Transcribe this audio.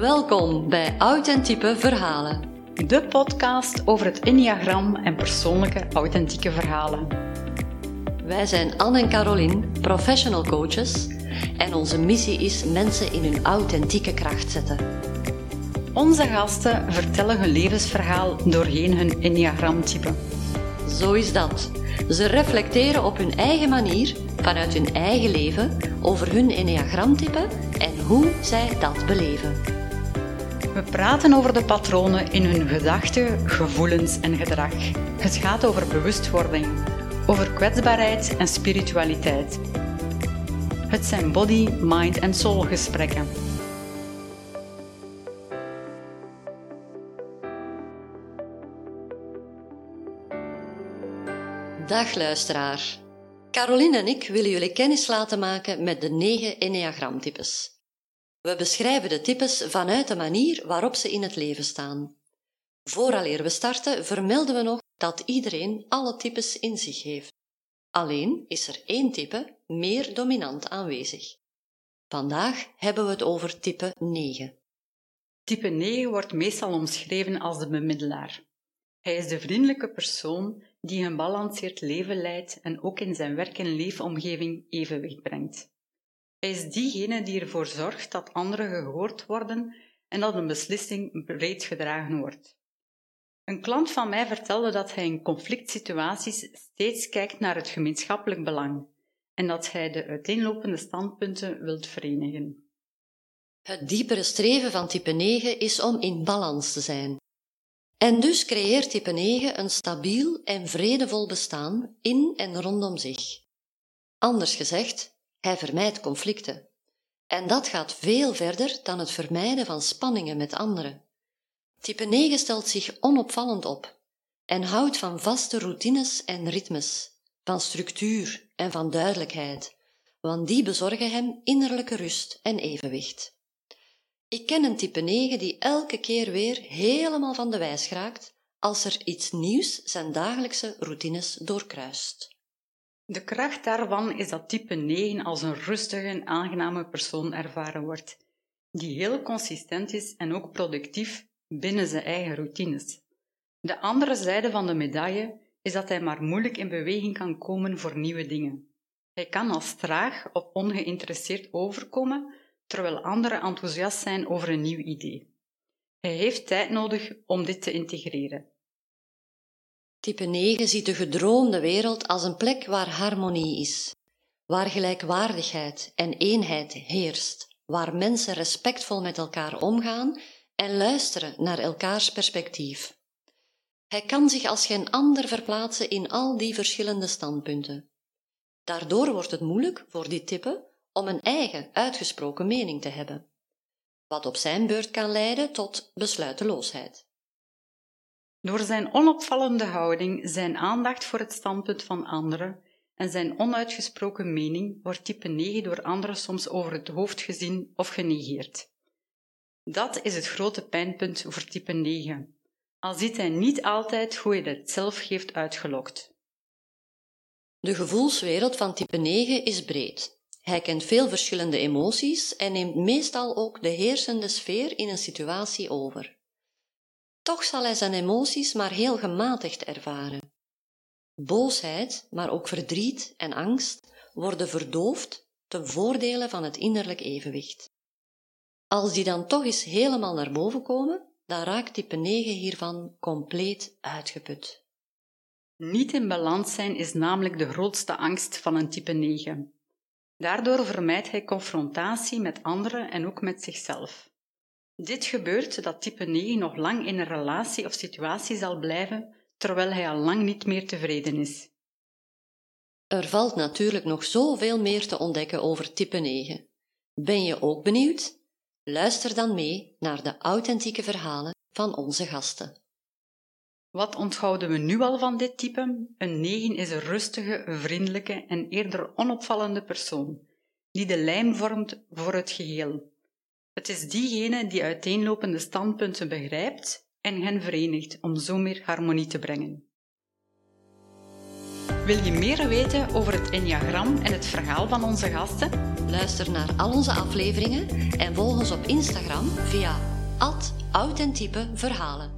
Welkom bij Authentieke Verhalen. De podcast over het Enneagram en persoonlijke authentieke verhalen. Wij zijn Anne en Caroline, professional coaches, en onze missie is mensen in hun authentieke kracht zetten. Onze gasten vertellen hun levensverhaal doorheen hun Enneagramtype. Zo is dat. Ze reflecteren op hun eigen manier, vanuit hun eigen leven, over hun Enneagramtype en hoe zij dat beleven. We praten over de patronen in hun gedachten, gevoelens en gedrag. Het gaat over bewustwording, over kwetsbaarheid en spiritualiteit. Het zijn body, mind en soul gesprekken. Dag luisteraar. Caroline en ik willen jullie kennis laten maken met de negen Enneagramtypes. We beschrijven de types vanuit de manier waarop ze in het leven staan. Vooraleer we starten vermelden we nog dat iedereen alle types in zich heeft. Alleen is er één type meer dominant aanwezig. Vandaag hebben we het over type 9. Type 9 wordt meestal omschreven als de bemiddelaar. Hij is de vriendelijke persoon die een gebalanceerd leven leidt en ook in zijn werk- en leefomgeving evenwicht brengt. Hij is diegene die ervoor zorgt dat anderen gehoord worden en dat een beslissing breed gedragen wordt. Een klant van mij vertelde dat hij in conflict situaties steeds kijkt naar het gemeenschappelijk belang en dat hij de uiteenlopende standpunten wilt verenigen. Het diepere streven van type 9 is om in balans te zijn. En dus creëert type 9 een stabiel en vredevol bestaan in en rondom zich. Anders gezegd, hij vermijdt conflicten. En dat gaat veel verder dan het vermijden van spanningen met anderen. Type 9 stelt zich onopvallend op en houdt van vaste routines en ritmes, van structuur en van duidelijkheid, want die bezorgen hem innerlijke rust en evenwicht. Ik ken een type 9 die elke keer weer helemaal van de wijs raakt als er iets nieuws zijn dagelijkse routines doorkruist. De kracht daarvan is dat type 9 als een rustige en aangename persoon ervaren wordt, die heel consistent is en ook productief binnen zijn eigen routines. De andere zijde van de medaille is dat hij maar moeilijk in beweging kan komen voor nieuwe dingen. Hij kan als traag of ongeïnteresseerd overkomen, terwijl anderen enthousiast zijn over een nieuw idee. Hij heeft tijd nodig om dit te integreren. Type 9 ziet de gedroomde wereld als een plek waar harmonie is, waar gelijkwaardigheid en eenheid heerst, waar mensen respectvol met elkaar omgaan en luisteren naar elkaars perspectief. Hij kan zich als geen ander verplaatsen in al die verschillende standpunten. Daardoor wordt het moeilijk voor dit type om een eigen uitgesproken mening te hebben, wat op zijn beurt kan leiden tot besluiteloosheid. Door zijn onopvallende houding, zijn aandacht voor het standpunt van anderen en zijn onuitgesproken mening wordt type 9 door anderen soms over het hoofd gezien of genegeerd. Dat is het grote pijnpunt voor type 9. Al ziet hij niet altijd hoe hij het zelf heeft uitgelokt. De gevoelswereld van type 9 is breed. Hij kent veel verschillende emoties en neemt meestal ook de heersende sfeer in een situatie over. Toch zal hij zijn emoties maar heel gematigd ervaren. Boosheid, maar ook verdriet en angst worden verdoofd ten voordele van het innerlijk evenwicht. Als die dan toch eens helemaal naar boven komen, dan raakt type 9 hiervan compleet uitgeput. Niet in balans zijn is namelijk de grootste angst van een type 9. Daardoor vermijdt hij confrontatie met anderen en ook met zichzelf. Dit gebeurt zodat type 9 nog lang in een relatie of situatie zal blijven, terwijl hij al lang niet meer tevreden is. Er valt natuurlijk nog zoveel meer te ontdekken over type 9. Ben je ook benieuwd? Luister dan mee naar de authentieke verhalen van onze gasten. Wat onthouden we nu al van dit type? Een 9 is een rustige, vriendelijke en eerder onopvallende persoon, die de lijm vormt voor het geheel. Het is diegene die uiteenlopende standpunten begrijpt en hen verenigt om zo meer harmonie te brengen. Wil je meer weten over het Enneagram en het verhaal van onze gasten? Luister naar al onze afleveringen en volg ons op Instagram via authentiepe verhalen.